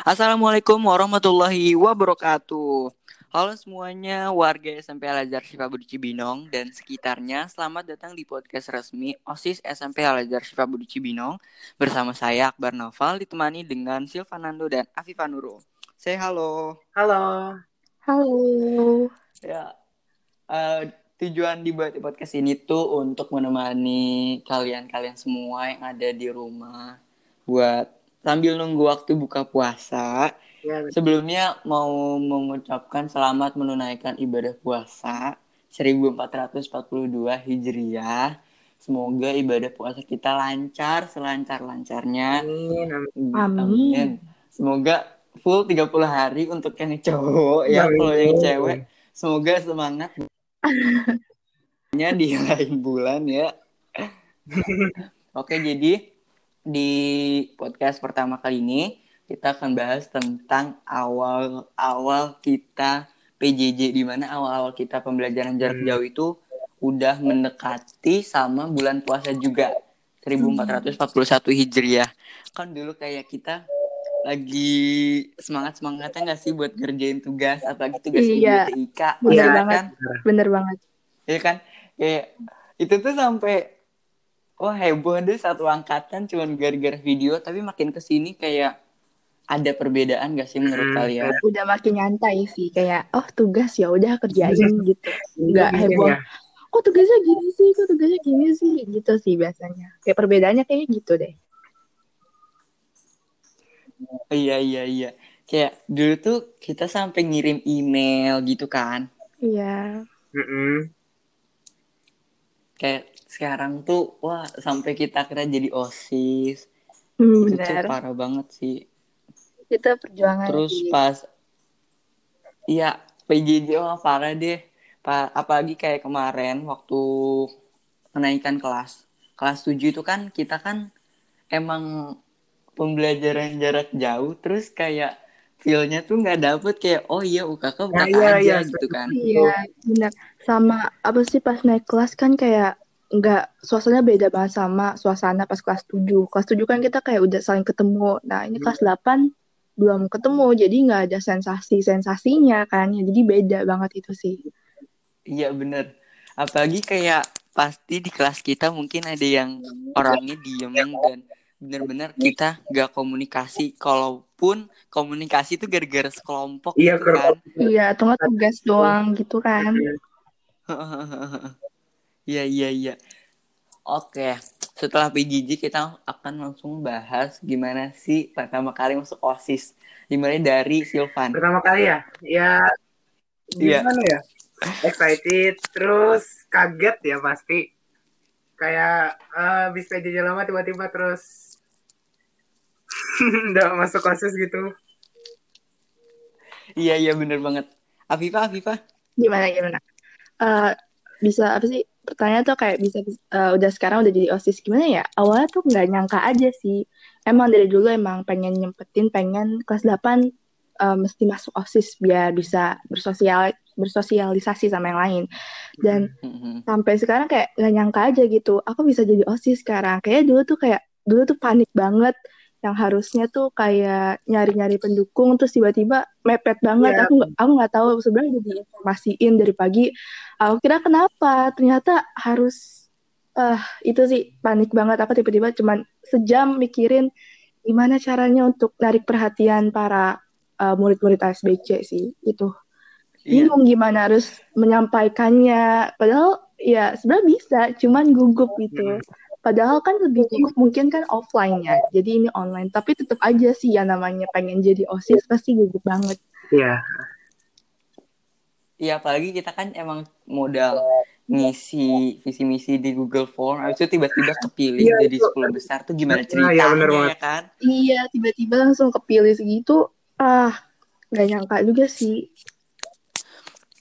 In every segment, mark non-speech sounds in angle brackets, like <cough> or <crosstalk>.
Assalamualaikum warahmatullahi wabarakatuh. Halo semuanya, warga SMP Al Azhar Syifa Budi Cibinong dan sekitarnya. Selamat datang di podcast resmi OSIS SMP Al Azhar Syifa Budi Cibinong bersama saya Akbar Noval ditemani dengan Silvanando dan Afifah Nurul. Saya halo. Halo. Halo. Ya, uh, tujuan dibuat podcast ini tuh untuk menemani kalian-kalian semua yang ada di rumah buat sambil nunggu waktu buka puasa. Ya, Sebelumnya mau mengucapkan selamat menunaikan ibadah puasa 1442 Hijriah. Semoga ibadah puasa kita lancar selancar-lancarnya. Amin. Amin. Amin. Semoga full 30 hari untuk yang cowok ya. Kalau yang cewek semoga semangat. <laughs> di lain bulan ya. Oke, jadi di podcast pertama kali ini kita akan bahas tentang awal-awal kita PJJ di mana awal-awal kita pembelajaran jarak hmm. jauh itu udah mendekati sama bulan puasa juga 1441 Hijriah. Kan dulu kayak kita lagi semangat semangatnya nggak sih buat ngerjain tugas apalagi tugas iya, TIK bener ya, banget kan? bener banget ya kan kayak itu tuh sampai wah heboh deh satu angkatan cuman gara-gara video tapi makin ke sini kayak ada perbedaan gak sih menurut hmm, kalian? Udah makin nyantai sih kayak oh tugas ya udah kerjain <laughs> gitu. Nggak iya, heboh. Iya. Kok tugasnya gini sih? Kok tugasnya gini sih? Gitu sih biasanya. Kayak perbedaannya kayak gitu deh. Iya iya iya. Kayak dulu tuh kita sampai ngirim email gitu kan? Iya. Mm -mm. Kayak sekarang tuh wah sampai kita kira jadi osis. Hmm, itu tuh parah banget sih. Kita perjuangan terus di... pas iya PJJ wah parah deh. Pa, apalagi kayak kemarin waktu kenaikan kelas. Kelas 7 itu kan kita kan emang pembelajaran jarak jauh terus kayak feelnya tuh nggak dapet kayak oh iya UKK buka nah, iya, aja iya, gitu kan. iya benar sama apa sih pas naik kelas kan kayak nggak suasananya beda banget sama suasana pas kelas 7. Kelas 7 kan kita kayak udah saling ketemu. Nah, ini kelas 8 belum ketemu, jadi nggak ada sensasi-sensasinya kan. Ya, jadi beda banget itu sih. Iya, bener. Apalagi kayak pasti di kelas kita mungkin ada yang orangnya diem dan bener-bener kita nggak komunikasi. Kalaupun komunikasi itu gara-gara sekelompok iya, gitu kan. Iya, atau tugas doang gitu kan. Iya iya iya. Oke, setelah PJJ kita akan langsung bahas gimana sih pertama kali masuk OSIS. Dimulai dari Silvan. Pertama kali ya? Ya iya. gimana yeah. ya? Excited, terus kaget ya pasti. Kayak uh, habis PJJ lama tiba-tiba terus <laughs> udah masuk OSIS gitu. Iya iya bener banget. Afifa, Afifa. Gimana gimana? Uh, bisa apa sih pertanyaan tuh kayak bisa uh, udah sekarang udah jadi osis. Gimana ya? Awalnya tuh nggak nyangka aja sih. Emang dari dulu emang pengen nyempetin pengen kelas 8 uh, eh, mesti masuk osis biar bisa bersosial bersosialisasi sama yang lain. Dan mm-hmm. sampai sekarang kayak nggak nyangka aja gitu aku bisa jadi osis sekarang. Kayak dulu tuh kayak dulu tuh panik banget yang harusnya tuh kayak nyari-nyari pendukung terus tiba-tiba mepet banget. Yeah. aku aku nggak tahu sebenarnya udah diinformasiin dari pagi. Aku kira kenapa? Ternyata harus uh, itu sih panik banget. Aku tiba-tiba cuman sejam mikirin gimana caranya untuk narik perhatian para uh, murid-murid ASBC sih itu yeah. bingung gimana harus menyampaikannya. Padahal ya sebenarnya bisa cuman gugup gitu. Hmm Padahal kan lebih cukup mungkin kan offline ya. Jadi ini online. Tapi tetap aja sih ya namanya pengen jadi OSIS pasti gugup banget. Iya. Iya apalagi kita kan emang modal ngisi visi misi di Google Form, habis itu tiba-tiba kepilih ya, jadi sepuluh besar tuh gimana ceritanya ya, bener ya kan? Iya tiba-tiba langsung kepilih segitu, ah nggak nyangka juga sih.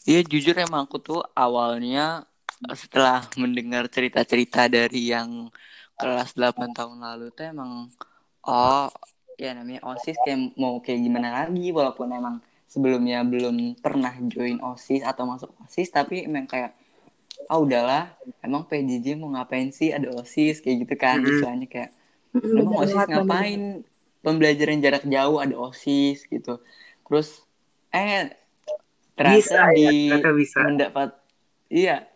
Iya jujur emang aku tuh awalnya setelah mendengar cerita-cerita dari yang kelas 8 tahun lalu tuh emang oh ya namanya OSIS kayak mau kayak gimana lagi walaupun emang sebelumnya belum pernah join OSIS atau masuk OSIS tapi emang kayak oh udahlah emang PJJ mau ngapain sih ada OSIS kayak gitu kan mm -hmm. istilahnya kayak emang OSIS ngapain pembelajaran jarak jauh ada osis gitu terus eh Bisa ternyata ya, di ternyata bisa. mendapat iya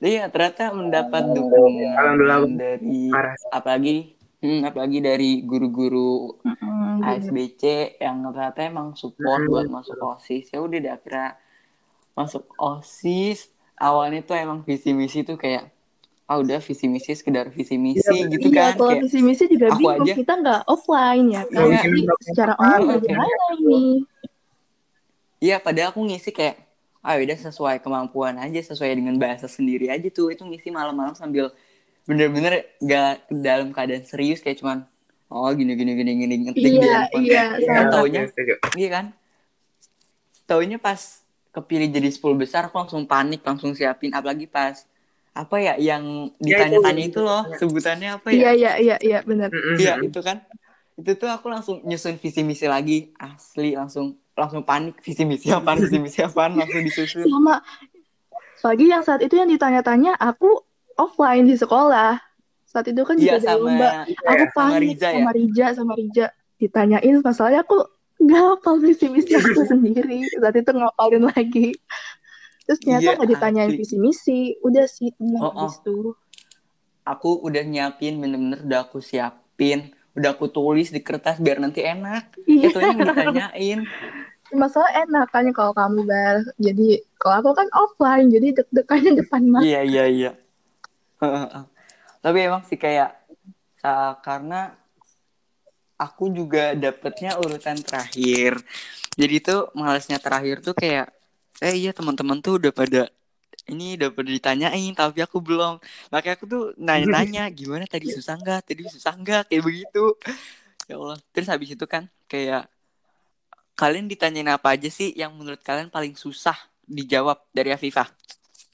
iya ternyata mendapat dukungan Alhamdulillah. dari apalagi hmm, apalagi dari guru-guru bener. ASBC yang ternyata emang support Hmm. buat masuk OSIS. Ya udah deh akhirnya masuk OSIS. Awalnya tuh emang visi misi tuh kayak ah udah visi misi sekedar visi misi Iya, gitu iya, kan kalau kayak visi misi juga aku bingung. aja. Kita nggak offline ya kan? Iya. Jadi secara online bagaimana ini? iya padahal aku ngisi kayak ah udah sesuai kemampuan aja sesuai dengan bahasa sendiri aja tuh itu ngisi malam-malam sambil bener-bener gak dalam keadaan serius kayak cuman oh gini gini gini gini ngetik di Iya, handphone iya, kayak sama. taunya setuju. Iya kan? Taunya pas kepilih jadi 10 besar aku langsung panik, langsung siapin apalagi pas apa ya yang ditanya-tanya itu, itu loh, sebutannya apa Iya, ya? iya, iya, iya, benar. Mm-mm. Iya, itu kan. Itu tuh aku langsung nyusun visi misi lagi, asli langsung langsung panik visi misi apaan, visi misi apaan langsung disusun. Sama. Pagi yang saat itu yang ditanya-tanya, aku offline di sekolah. Saat itu kan Iya juga ada sama lomba. Aku sama panik Riza ya. sama Rija, sama Rija. Ditanyain masalahnya aku nggak hafal visi misi aku <laughs> sendiri. Saat itu ngapalin lagi. Terus ternyata Iya, nggak ditanyain visi misi. Udah sih, tenang Oh, oh. tuh. Aku udah nyiapin bener-bener udah aku siapin, udah aku tulis di kertas biar nanti enak. Iya, Itu yang ditanyain. Masalah enak kan kalau kamu bar. Jadi kalau aku kan offline, jadi deg-degannya depan mata. Iya iya iya. Tapi emang sih kayak sa- karena aku juga dapetnya urutan terakhir. Jadi tuh malesnya terakhir tuh kayak eh iya teman-teman tuh udah pada ini udah pada ditanyain tapi aku belum. Makanya aku tuh nanya-nanya <laughs> gimana tadi susah nggak? Tadi susah nggak? Kayak begitu. Ya Allah. Terus habis itu kan kayak kalian ditanyain apa aja sih yang menurut kalian paling susah dijawab dari Afifah?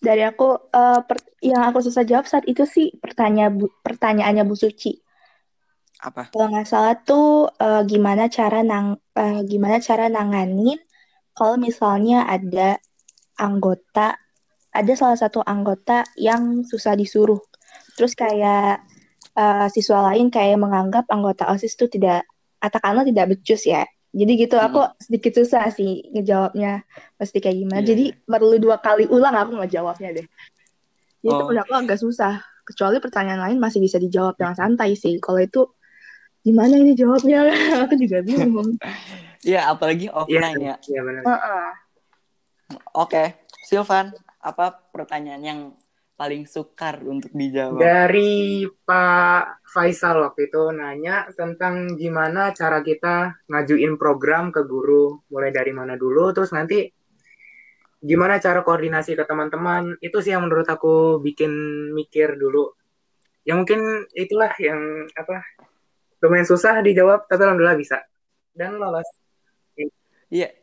Dari aku, eh, per- yang aku susah jawab saat itu sih pertanyaan Bu- pertanyaannya Bu Suci. Apa? Kalau nggak salah tuh eh, gimana cara nang eh, gimana cara nanganin kalau misalnya ada anggota ada salah satu anggota yang susah disuruh. Terus kayak eh, siswa lain kayak menganggap anggota OSIS tuh tidak katakanlah tidak becus ya. Jadi gitu aku sedikit susah sih ngejawabnya pasti kayak gimana. Iya, Jadi perlu dua kali ulang aku ngejawabnya deh. Jadi itu Oh. menurut aku agak susah. Kecuali pertanyaan lain masih bisa dijawab dengan santai sih. Kalau itu gimana ini jawabnya? <laughs> aku juga bingung. <laughs> Iya, apalagi Iya, offline ya. iya benar. Heeh. Oke, Silvan, apa pertanyaan yang paling sukar untuk dijawab? Dari Pak Faisal waktu itu nanya tentang gimana cara kita ngajuin program ke guru, mulai dari mana dulu, terus nanti gimana cara koordinasi ke teman-teman. Itu sih yang menurut aku bikin mikir dulu. Ya mungkin itulah yang apa lumayan susah dijawab, tapi alhamdulillah bisa. Dan lolos. Iya.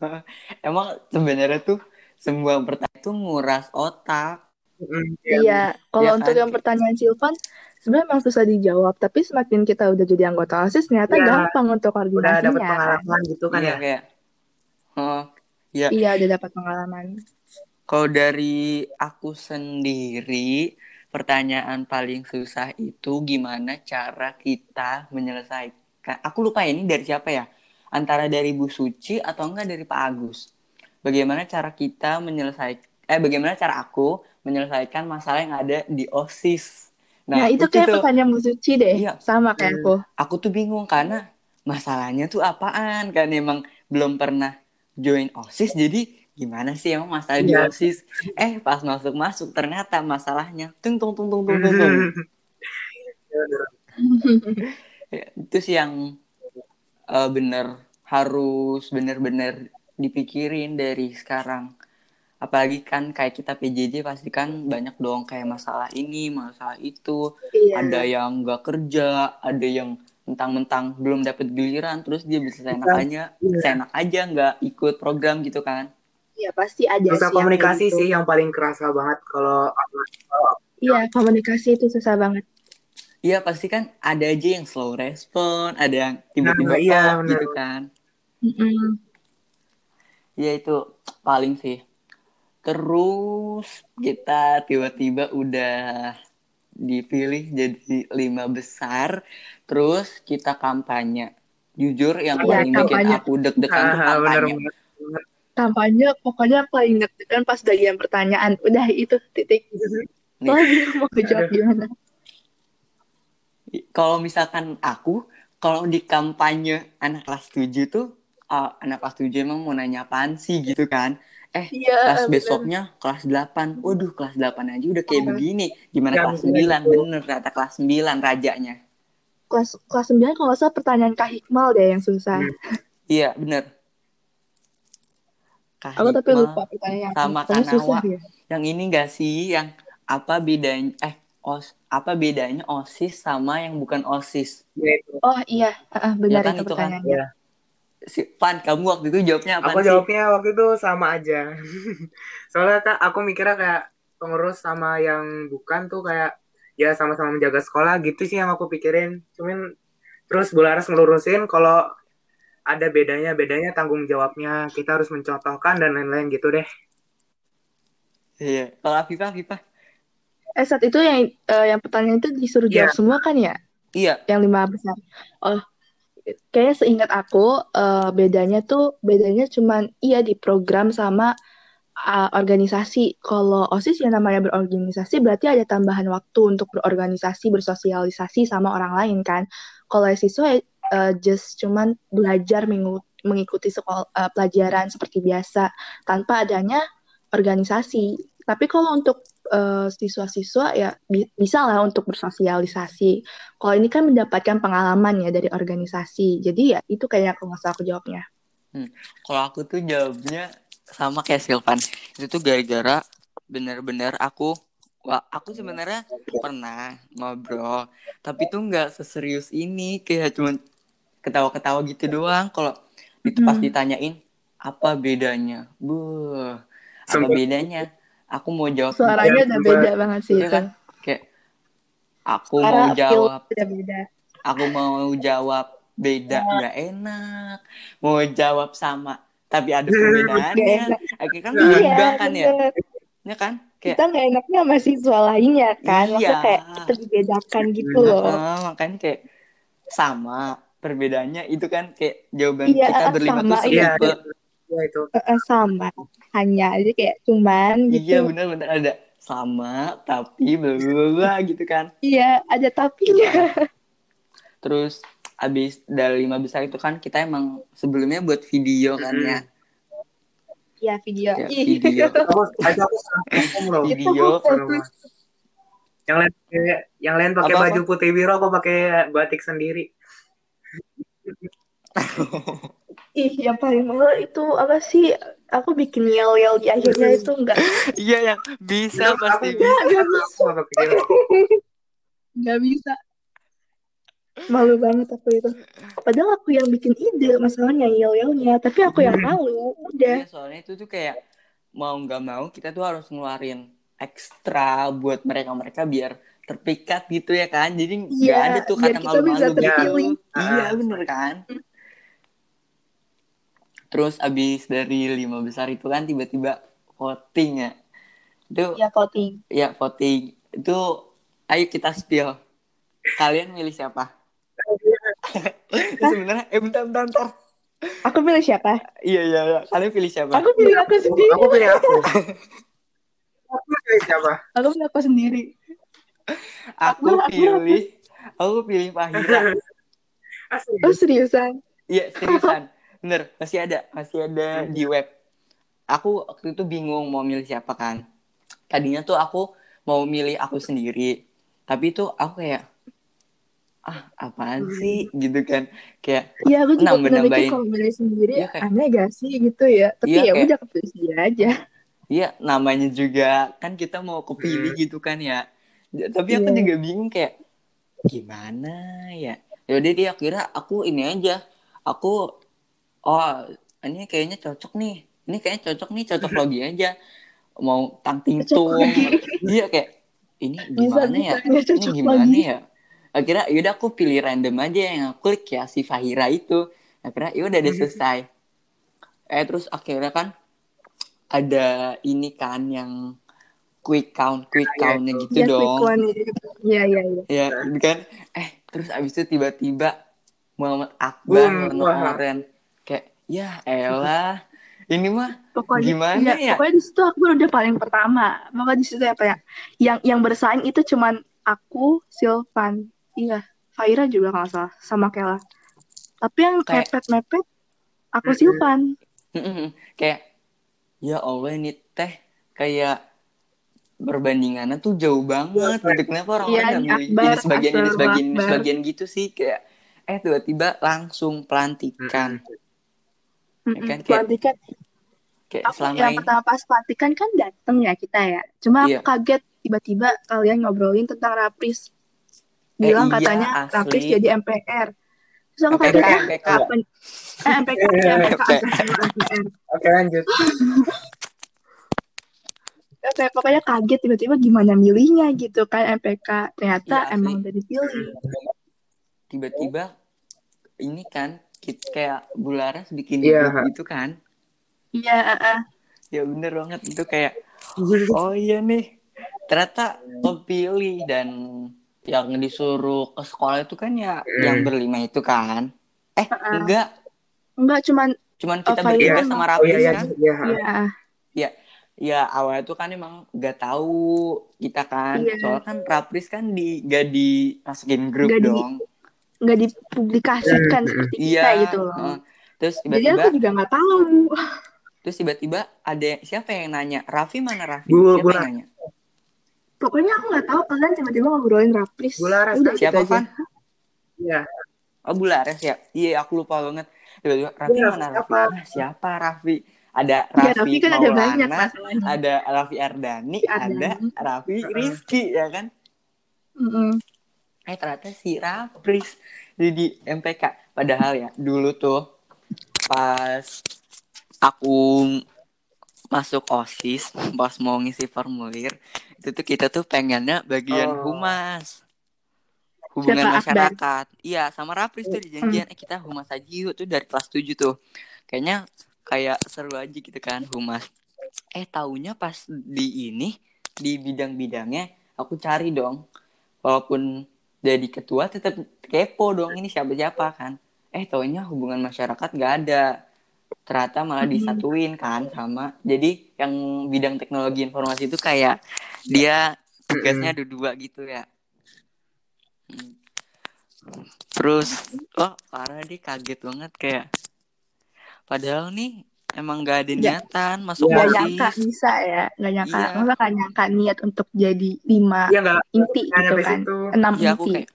<laughs> Emang sebenarnya tuh semua pertanyaan itu nguras otak. Mm, Iya, kalau Iya untuk kan? yang pertanyaan Silvan, sebenarnya memang susah dijawab. Tapi semakin kita udah jadi anggota OSIS, ternyata Iya. gampang untuk Udah dapat koordinasinya. pengalaman gitu kan iya ya. kayak. Oh, iya. Iya, udah dapat pengalaman. Kalau dari aku sendiri, pertanyaan paling susah itu gimana cara kita menyelesaikan. Aku lupa ya ini dari siapa ya? Antara dari Bu Suci atau enggak dari Pak Agus. Bagaimana cara kita menyelesaikan eh bagaimana cara aku menyelesaikan masalah yang ada di OSIS. Nah, itu itu kayak tuh, pertanyaan Bu Suci deh. Iya. Sama kayak aku. aku tuh bingung karena masalahnya tuh apaan kan emang belum pernah join OSIS jadi gimana sih emang masalah di Iya. OSIS eh pas masuk masuk ternyata masalahnya tung tung tung tung tung tung, tung. <laughs> Ya, itu sih yang eh, bener harus bener-bener dipikirin dari sekarang apalagi kan kayak kita PJJ pasti kan banyak dong kayak masalah ini masalah itu Iya. ada yang nggak kerja, ada yang mentang-mentang belum dapat giliran, terus dia bisa seenak aja, Iya. seenak aja nggak ikut program gitu kan? Iya, pasti ada Susah sih komunikasi gitu. sih yang paling kerasa banget kalau Iya, komunikasi itu susah banget. Iya pasti kan ada aja yang slow respon, ada yang tiba-tiba Nah, iya, gitu kan? Iya itu paling sih. Terus kita tiba-tiba udah dipilih jadi lima besar, terus kita kampanye. jujur yang Iya, paling bikin kampanye. aku deg-degan Ah, bener kampanye banget. Kampanye, pokoknya paling deg-degan pas bagian pertanyaan. Udah itu titik. Lo mau jawab gimana? kalau misalkan aku kalau di kampanye anak kelas 7 tuh ah, anak kelas 7 emang mau nanya apaan sih gitu kan eh Iya, kelas bener. besoknya kelas 8 waduh kelas 8 aja udah kayak Iya. begini gimana Ya, kelas misalnya 9 gitu. bener kata kelas 9 rajanya Kelas, kelas 9 kalau salah pertanyaan Kak Hikmal deh yang susah. Hmm. iya bener Kak Aku tapi lupa pertanyaan. sama Kanawa. susah ya. yang ini gak sih yang apa bedanya eh os apa bedanya osis sama yang bukan osis Ya, itu. Oh iya, ah, benar Ya kan, itu itu kan. pertanyaannya. Ya. Si Pan kamu waktu itu jawabnya apa Aku sih jawabnya waktu itu sama aja. <laughs> Soalnya Kak, aku mikirnya kayak pengurus sama yang bukan tuh kayak ya sama-sama menjaga sekolah gitu sih yang aku pikirin. Cuman terus Bu Laras ngelurusin kalau ada bedanya bedanya tanggung jawabnya kita harus mencontohkan dan lain-lain gitu deh. iya kalau Afifah Afifah Eh saat itu yang eh, yang pertanyaan itu disuruh Iya. jawab semua kan ya? iya Yang lima besar. Oh, kayaknya seingat aku eh, bedanya tuh bedanya cuman iya di program sama ah, organisasi. Kalau OSIS yang namanya berorganisasi berarti ada tambahan waktu untuk berorganisasi, bersosialisasi sama orang lain kan. Kalau siswa eh, just cuman belajar mengikuti sekolah eh, pelajaran seperti biasa tanpa adanya organisasi. Tapi kalau untuk eh, siswa-siswa ya bi- bisa lah untuk bersosialisasi. Kalau ini kan mendapatkan pengalaman ya dari organisasi. Jadi ya itu kayaknya aku nggak salah aku jawabnya. Kalau aku tuh jawabnya sama kayak Silvan. Itu tuh gara-gara bener-bener aku wah aku sebenarnya pernah ngobrol, tapi tuh nggak seserius ini kayak cuman ketawa-ketawa gitu doang. Kalau itu pas Hmm. ditanyain apa bedanya, buh, apa bedanya? Aku mau jawab Suaranya Iya, udah coba. beda banget sih Iya itu. kan? kayak aku Suara mau jawab udah beda. aku mau jawab beda nggak enak mau jawab sama tapi ada Nggak perbedaannya akhirnya kan Iya, bimbang kan ya ya kan kayak Kita nggak enaknya sama siswa lainnya kan. Maksudnya Iya. kayak kita dibedakan gitu loh. "Ah, makanya kayak sama perbedaannya itu kan kayak jawaban Iya, kita berlima sama, tuh Iya, itu. Sama. Hanya jadi kayak cuman iya gitu. bener-bener ada sama tapi bla gitu kan Iya, ada tapinya. terus abis dari lima besar itu kan kita emang sebelumnya buat video kan ya Iya, video. ya Ih. video <laughs> aja video Yang lain pakai yang lain pakai baju putih biru, aku pakai batik sendiri. <laughs> Ih, yang paling malu itu apa sih? Aku bikin yel-yel di akhirnya itu enggak <laughs> iya yang bisa pasti bisa, bisa aku nggak kepikiran. <laughs> nggak bisa. Malu banget aku itu. Padahal aku yang bikin ide masalahnya yel-yelnya, tapi aku yang malu. Udah. Iya, soalnya itu tuh kayak mau nggak mau kita tuh harus ngeluarin ekstra buat mereka-mereka biar terpikat gitu ya kan. Jadi nggak Iya, ada tuh kata malu-malu bisa gitu. terpilih. Iya, Ah. bener kan? Terus abis dari lima besar itu kan tiba-tiba voting ya. Itu Ya voting. ya voting. Itu ayo kita spill. Kalian milih siapa? <laughs> Sebenarnya eh bentar bentar bentar. Aku pilih siapa? Iya iya iya. Kalian pilih siapa? Aku pilih aku sendiri. Aku pilih aku. Aku pilih siapa? Aku pilih aku sendiri. Aku Aku- aku- pilih aku pilih Fahira. Asli. Oh seriusan? Iya seriusan. Bener masih ada masih ada di web. Aku waktu itu bingung mau milih siapa kan. Tadinya tuh aku mau milih aku sendiri. Tapi tuh aku kayak ah apaan sih gitu kan kayak Iya aku juga pernah mikir Nambah-nambahin. kalau milih sendiri Iya, kayak- aneh gak sih gitu ya. Tapi Iya, ya kayak- udah kepilih sendiri aja. Iya, namanya juga kan kita mau kepilih gitu kan ya. Tapi aku Iya. juga bingung kayak gimana ya. Yaudah dia kira aku ini aja. Aku oh ini kayaknya cocok nih. Ini kayaknya cocok nih, cocok <laughs> logi aja. Mau tang ting tung. <laughs> Iya kayak ini gimana ya? Ini gimana lagi. ya? Akhirnya yaudah aku pilih random aja yang aku klik ya si Fahira itu. Akhirnya yaudah udah selesai. Eh terus akhirnya kan ada ini kan yang quick count, quick Iya, countnya itu. gitu Iya dong. gitu. Iya iya iya. Ya, kan. Eh, terus abis itu tiba-tiba Muhammad Akbar Hmm, oranye kayak ya elah ini mah Pokoknya Gimana iya, ya? Pokoknya di situ aku udah paling pertama. Pokoknya di situ apa ya? Yang yang bersaing itu cuman aku, Silvan, iya, Faira juga kalau nggak salah, sama Kela. Tapi yang Kayak- mepet-mepet aku Mm-mm. Silvan. Mm-mm. kayak ya Allah ini teh kayak perbandingannya tuh jauh banget gitu kenapa orang-orang Iya, nggak ini ini sebagian ini sebagian ini sebagian gitu sih kayak eh tiba-tiba langsung pelantikan Mm-mm. kan, kayak- Pelantikan. kayak Aku selama yang ini pertama pas pelantikan kan dateng ya kita ya. Cuma aku Iya. kaget tiba-tiba kalian ngobrolin tentang Rapris. Eh, Bilang iya, katanya asli. Rapris jadi MPR. Terus aku MPK, kaget MPK. Eh, MPK, ya, MPK, MPR. Oke lanjut. Ya, kayak pokoknya kaget tiba-tiba gimana milihnya gitu kan MPK ternyata asli. emang udah dipilih tiba-tiba ini kan kayak Bularas bikin Iya. grup gitu kan iya uh, uh. ya bener banget itu kayak <laughs> oh iya nih ternyata kepilih dan yang disuruh ke sekolah itu kan ya Hmm. yang berlima itu kan eh Uh-uh. enggak enggak cuman cuman Oh, kita Faira bertiga emang. sama Oh Rapis iya iya kan iya. iya ya awalnya tuh kan emang gak tahu kita kan Iya. soalnya kan Rapis kan di gak dimasukin grup di- dong nggak dipublikasikan Hmm, seperti iya kita gitu loh terus jadi tiba-tiba aku juga nggak tahu terus tiba-tiba ada siapa yang nanya Raffi mana Raffi Gua- siapa gua- yang nanya pokoknya aku nggak tahu kalian tiba-tiba ngobrolin Rapris Bularas, udah kan? gitu siapa aja Van Iya. Oh Bulares ya? Iya aku lupa banget. Tiba-tiba Raffi Iya, mana Raffi? siapa? Nah, siapa Raffi? Ada ya Raffi Raffi kan ada banyak Maulana, masalahnya ada Raffi Ardani, Ardani. ada Raffi Rizky ya kan? Mm-mm. Eh ternyata si Rapris jadi MPK. Padahal ya dulu tuh pas aku masuk OSIS, pas mau ngisi formulir, itu tuh kita tuh pengennya bagian Oh. humas. Hubungan Siapa, Akbar? masyarakat. Iya, sama Rapris tuh dijanjian, eh kita humas aja yuk tuh dari kelas 7 tuh. Kayaknya kayak seru aja gitu kan humas. Eh taunya pas di ini di bidang-bidangnya aku cari dong. Walaupun jadi ketua tetap kepo dong ini siapa-siapa kan. Eh taunya hubungan masyarakat gak ada. Ternyata malah disatuin kan sama. Jadi yang bidang teknologi informasi itu kayak dia tugasnya ada dua gitu ya. Terus, oh parah deh kaget banget kayak. Padahal nih emang gak ada Ya. niatan masuk nggak Iya. nyangka bisa ya nggak nyangka Iya. masa nggak nyangka niat untuk jadi lima Iya nggak inti nggak gitu kan situ. enam Iya aku inti kayak.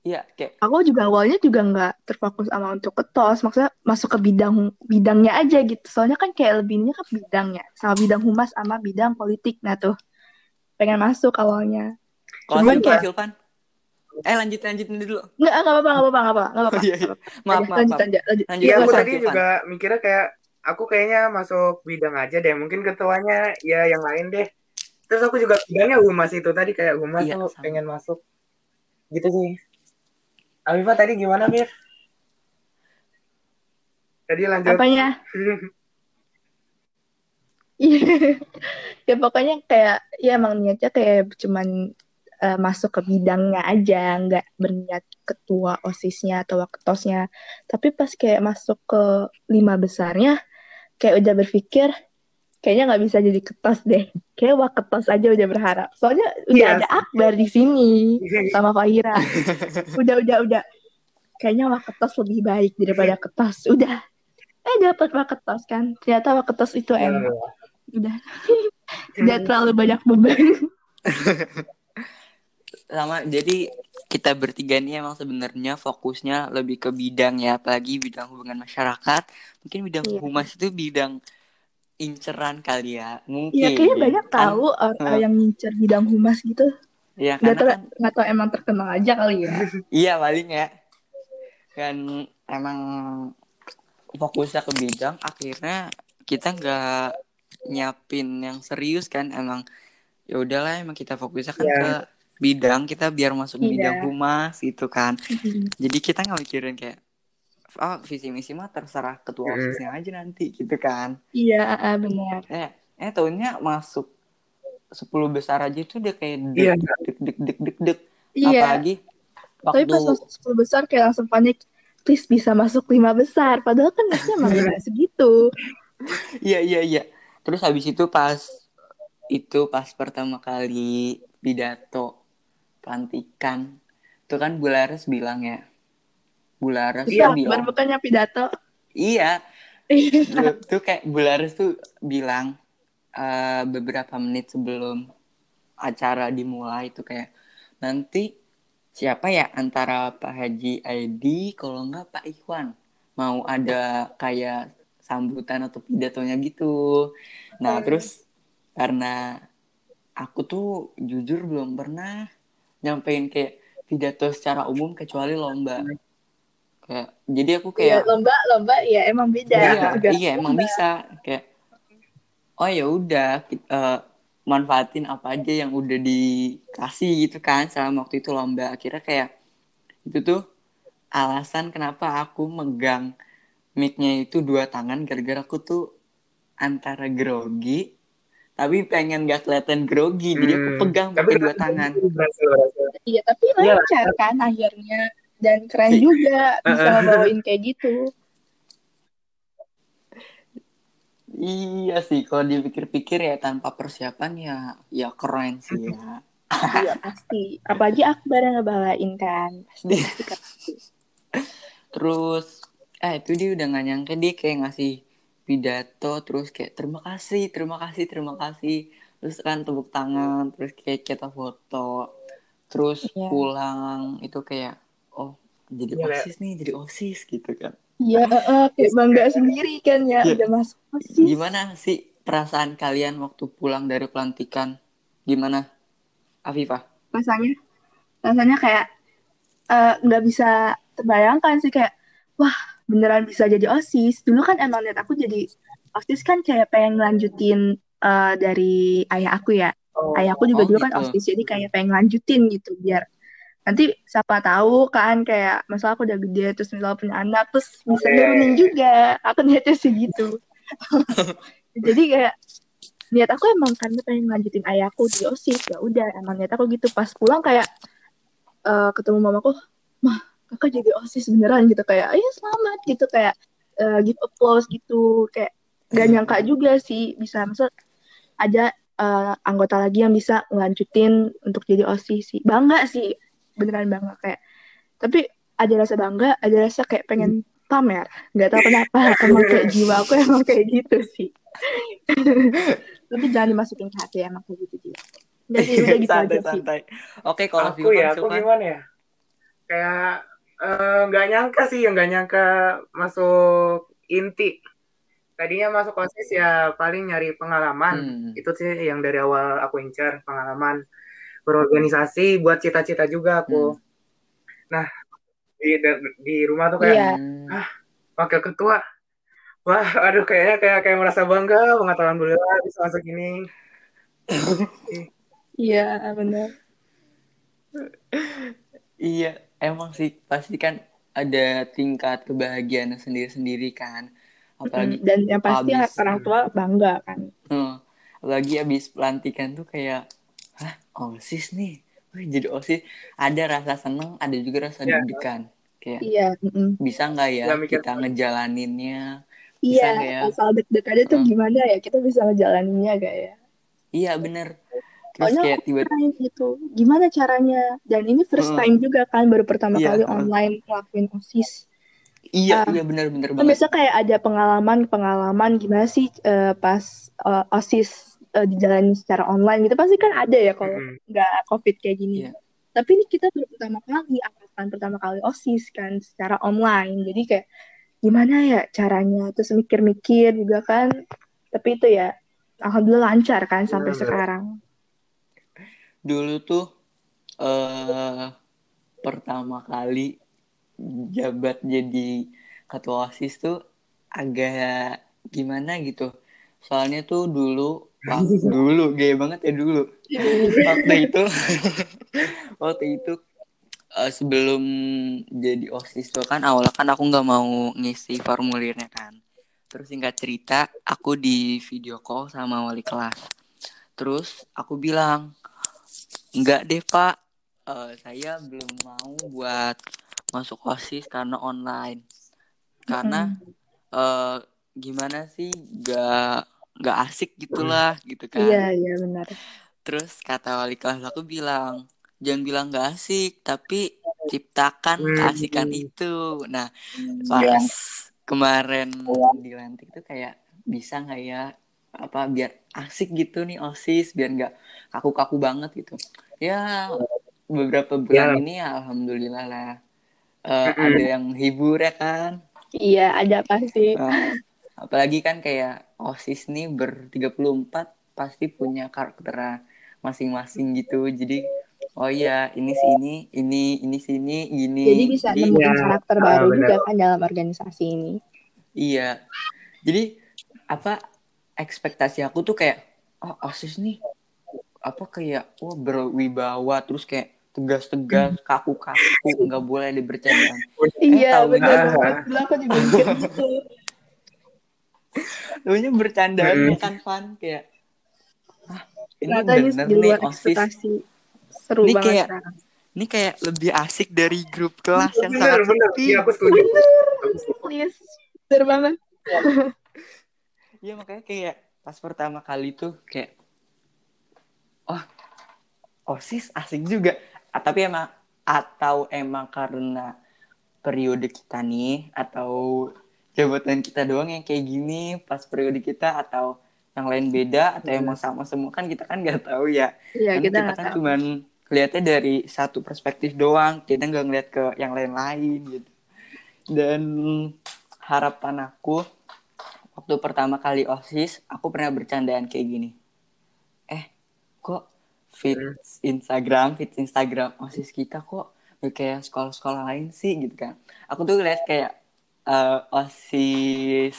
Iya kayak aku juga awalnya juga nggak terfokus sama untuk ketos maksudnya masuk ke bidang bidangnya aja gitu soalnya kan kayak lebihnya ke bidangnya sama bidang humas sama bidang politik nah tuh pengen masuk awalnya kalau Cuman kayak- Silvan. Eh lanjut lanjutin dulu. nggak nggak apa-apa nggak apa-apa nggak apa-apa nggak apa-apa Oh, iya, iya. Maaf, maaf, lanjut maaf. lanjut lanjut Lanjut. Iya, Iya aku tadi juga mikirnya kayak aku kayaknya masuk bidang aja deh. Mungkin ketuanya ya yang lain deh. Terus aku juga bidangnya humas itu tadi kayak humas Iya, tuh sama. pengen masuk. Gitu sih. Afifa tadi gimana, Mir? Tadi lanjut. apanya <laughs> Iya. <laughs> ya pokoknya kayak ya emang niatnya kayak cuman eh, masuk ke bidangnya aja, nggak berniat ketua OSISnya atau waketosnya. Tapi pas kayak masuk ke lima besarnya, kayak udah berpikir kayaknya nggak bisa jadi ketos deh. Kayak waketos aja udah berharap. Soalnya udah Iya. ada Akbar di sini <laughs> sama Fahira. udah udah udah. Kayaknya waketos lebih baik daripada ketos. Udah. Eh dapat waketos kan. Ternyata waketos itu enak udah <laughs> tidak terlalu banyak beban <laughs> Sama jadi kita bertiga ini emang sebenarnya fokusnya lebih ke bidang ya, apalagi bidang hubungan masyarakat. Mungkin bidang Iya. humas itu bidang inceran kali ya. Mungkin. ya kayaknya banyak tahu orang Heeh. yang ngincer bidang humas gitu Iya, nggak tahu kan nggak tahu emang terkenal aja kali ya <laughs> Iya paling ya. Kan emang fokusnya ke bidang, akhirnya kita nggak nyiapin yang serius kan emang ya udahlah emang kita fokusnya kan Iya. ke bidang kita biar masuk Iya. bidang humas gitu kan. Jadi kita nggak mikirin kayak oh visi misi mah terserah ketua Mm. osisnya aja nanti gitu kan. iya ah, benar Eh eh tahunnya masuk 10 besar aja itu udah kayak deg Iya. deg deg deg deg deg iya apalagi Tapi waktu pas masuk 10 besar kayak langsung panik. Please bisa masuk lima besar. Padahal kan emang <laughs> nggak segitu. iya iya iya terus habis itu pas itu pas pertama kali pidato pelantikan itu kan Bulares bilang ya Bulares Iya, tuh bilang bukannya pidato. iya <laughs> Iya. Dulu tuh kayak Bulares tuh bilang eh, beberapa menit sebelum acara dimulai itu kayak nanti siapa ya antara Pak Haji Aidi kalau nggak Pak Ikhwan mau ada kayak sambutan atau pidatonya gitu. Nah Hmm. terus karena aku tuh jujur belum pernah nyampein kayak pidato secara umum kecuali lomba. Kayak jadi aku Iya, kayak lomba, lomba, ya emang beda. iya, juga iya emang lomba. bisa kayak oh ya udah eh, manfaatin apa aja yang udah dikasih gitu kan selama waktu itu lomba akhirnya kayak itu tuh alasan kenapa aku megang mic-nya itu dua tangan gara-gara aku tuh antara grogi tapi pengen gak kelihatan grogi jadi aku Hmm, pegang tapi pakai dua tangan berhasil berhasil Iya, tapi Iya. lancar kan akhirnya. Dan keren Si- juga bisa ngebawain kayak gitu. iya sih kalau dipikir-pikir ya tanpa persiapan ya ya keren sih ya Iya, pasti. Apalagi Akbar yang ngebawain kan. Pasti. Terus eh itu dia udah gak nyangka dia kayak ngasih pidato terus kayak terima kasih, terima kasih, terima kasih. Terus kan tepuk tangan, terus kayak kita foto. Terus Iya. pulang itu kayak oh jadi Le. OSIS nih, jadi OSIS gitu kan. Iya, kayak bangga sendiri kan ya. Iya. Udah masuk OSIS. Gimana sih perasaan kalian waktu pulang dari pelantikan? Gimana? Afifah? rasanya rasanya kayak eh, nggak bisa terbayangkan sih kayak wah beneran bisa jadi osis. Dulu kan emang lihat aku jadi osis kan kayak pengen lanjutin eh, dari ayah aku ya. Oh ayahku juga Oh, dulu kan gitu. osis jadi kayak pengen lanjutin gitu biar nanti siapa tahu kan kayak masalah aku udah gede terus misalnya punya anak terus bisa nurunin juga. Aku niatnya sih gitu. <laughs> Jadi kayak niat aku emang karena pengen lanjutin ayahku di osis. Ya udah emang niat aku gitu. Pas pulang kayak eh, ketemu mamaku mah kakak jadi osis beneran gitu kayak ayo selamat gitu kayak eh, give applause gitu kayak gak nyangka juga sih bisa maksud ada eh, anggota lagi yang bisa ngelanjutin untuk jadi osis sih. Bangga sih beneran bangga kayak tapi ada rasa bangga ada rasa kayak pengen pamer. Nggak tahu kenapa emang kayak jiwa aku emang kayak gitu sih. <laughs> Tapi jangan dimasukin ke hati emang kayak gitu jiwa Nggak sih udah gitu aja santai, sih. santai. Oke, kalau aku ya aku gimana ya? Kayak eh, nggak nyangka sih yang nggak nyangka masuk inti tadinya masuk osis ya paling nyari pengalaman Hmm. itu sih yang dari awal aku incar pengalaman berorganisasi buat cita-cita juga aku Hmm. nah di di rumah tuh kayak Iya. Hmm. wakil ketua wah aduh kayaknya kayak kayak merasa bangga banget alhamdulillah bisa masuk ini iya benar Iya, emang sih pasti kan ada tingkat kebahagiaan sendiri-sendiri kan. Apalagi Mm, dan yang pasti abis- orang tua bangga kan eh, apalagi habis pelantikan tuh kayak hah, OSIS nih. Wih, jadi OSIS ada rasa seneng, ada juga rasa Iya. deg-degan. Kayak iya mm-mm. bisa nggak ya mikir- kita ngejalaninnya? Bisa iya nggak ya? asal deg-degannya tuh Hmm. gimana ya kita bisa ngejalaninnya gak ya Iya, bener. Pokoknya kayak tiba gitu gimana caranya dan ini first Hmm. time juga kan baru pertama Iya, kali hmm. online ngelakuin osis iya, Ah. iya bener-bener kan biasa kayak ada pengalaman-pengalaman gimana sih eh, pas eh, osis eh, dijalanin secara online gitu pasti kan ada ya kalau Mm-mm. nggak covid kayak gini Iya. tapi ini kita baru pertama kali angkatan pertama kali osis kan secara online jadi kayak gimana ya caranya terus mikir-mikir juga kan tapi itu ya alhamdulillah lancar kan sampai sekarang dulu tuh eh pertama kali jabat jadi ketua OSIS tuh agak gimana gitu. Soalnya tuh dulu wah, dulu gaya banget ya dulu. <laughs> Waktu itu <laughs> waktu itu eh, sebelum jadi OSIS tuh kan awalnya kan aku nggak mau ngisi formulirnya kan. Terus singkat cerita aku di video call sama wali kelas. Terus aku bilang, enggak deh pak, eh, saya belum mau buat masuk osis karena online karena eh, gimana sih gak gak asik gitulah gitu kan Iya, iya benar. terus kata wali kelas aku bilang jangan bilang gak asik tapi ciptakan Hmm. keasikan itu nah Iya. pas kemarin dilantik tuh kayak bisa nggak ya apa biar asik gitu nih osis biar nggak kaku-kaku banget gitu ya beberapa bulan Ya. ini alhamdulillah lah Eh, Mm-mm. ada yang hibur ya kan Iya, ada pasti. Nah, apalagi kan kayak osis nih ber 34 pasti punya karakter masing-masing gitu jadi oh iya ini sini ini ini sini gini Jadi bisa Jadi- nemuin Iya. karakter Ah, baru benar. juga kan dalam organisasi ini. Iya. Jadi apa ekspektasi aku tuh kayak oh OSIS nih apa kayak wah berwibawa terus kayak tegas-tegas, kaku-kaku, nggak boleh ada bercandaan. <laughs> Iya, tahu benar. aku juga mikir gitu. <laughs> Lalunya bercandaannya Mm. kan Van kayak ah, ini ini bener nih OSIS. ekspektasi. Seru Ini banget kayak- sekarang. Ini kayak lebih asik dari grup kelas yang bener sangat bener sepi. iya aku setuju Please. Bener banget. <laughs> Iya makanya kayak pas pertama kali tuh kayak oh osis asik juga Ah, tapi emang atau emang karena periode kita nih atau jabatan kita doang yang kayak gini pas periode kita atau yang lain beda atau Hmm. emang sama semua kan kita kan nggak tahu ya Iya, kita kita kan tahu. cuman lihatnya dari satu perspektif doang kita nggak ngeliat ke yang lain-lain gitu dan harapan aku waktu pertama kali osis aku pernah bercandaan kayak gini eh kok feed Hmm. Instagram feed Instagram osis kita kok kayak sekolah-sekolah lain sih gitu kan aku tuh lihat kayak eh, osis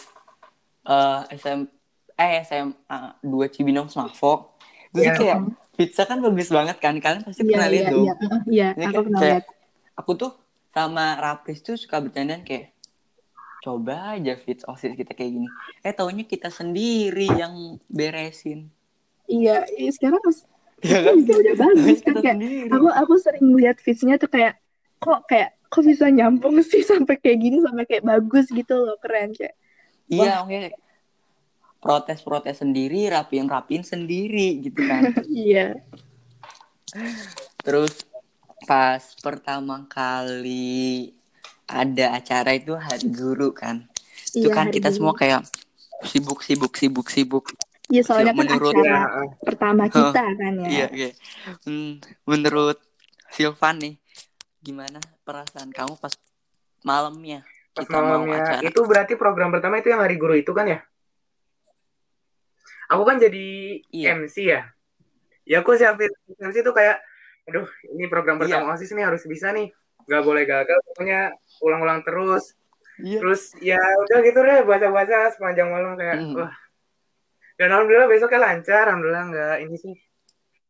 eh SM eh SMA 2 Cibinong Smavo terus Iya. kayak pizza kan bagus banget kan kalian pasti Iya, pernah iya, lihat dong iya. Iya, Ini aku kan pernah lihat. aku tuh sama Rapris tuh suka bercandaan kayak coba aja fit osis kita kayak gini. Eh taunya kita sendiri yang beresin. Iya, iya, sekarang mas, ya itu udah, udah bagus kan <laughs> kayak sendiri. aku aku sering lihat feeds-nya tuh kayak kok kayak kok bisa nyambung <laughs> sih sampai kayak gini sampai kayak bagus gitu loh keren kayak. Iya oke. Protes-protes sendiri rapiin-rapiin sendiri gitu kan. <laughs> Iya. Terus pas pertama kali ada acara itu hari guru kan itu iya kan hari kita ini. semua kayak sibuk sibuk sibuk sibuk iya soalnya kan menurut- acara Iya, pertama kita kan ya Iya, iya. Hmm, menurut Silvan nih, gimana perasaan kamu pas malamnya pas kita mau malamnya acara? itu berarti program pertama itu yang hari guru itu kan ya aku kan jadi Iya. MC ya ya aku siapin MC tuh kayak aduh ini program Iya. pertama osis nih harus bisa nih nggak boleh gagal pokoknya ulang-ulang terus Iya. terus ya udah gitu deh baca-baca sepanjang malam kayak Hmm. wah dan alhamdulillah besoknya lancar alhamdulillah nggak ini sih